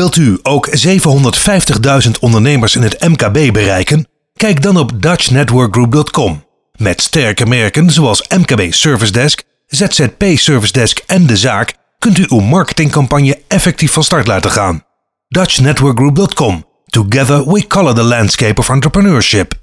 Wilt u ook 750.000 ondernemers in het MKB bereiken? Kijk dan op dutchnetworkgroup.com. Met sterke merken zoals MKB Service Desk, ZZP Service Desk en De Zaak kunt u uw marketingcampagne effectief van start laten gaan. dutchnetworkgroup.com. Together we color the landscape of entrepreneurship.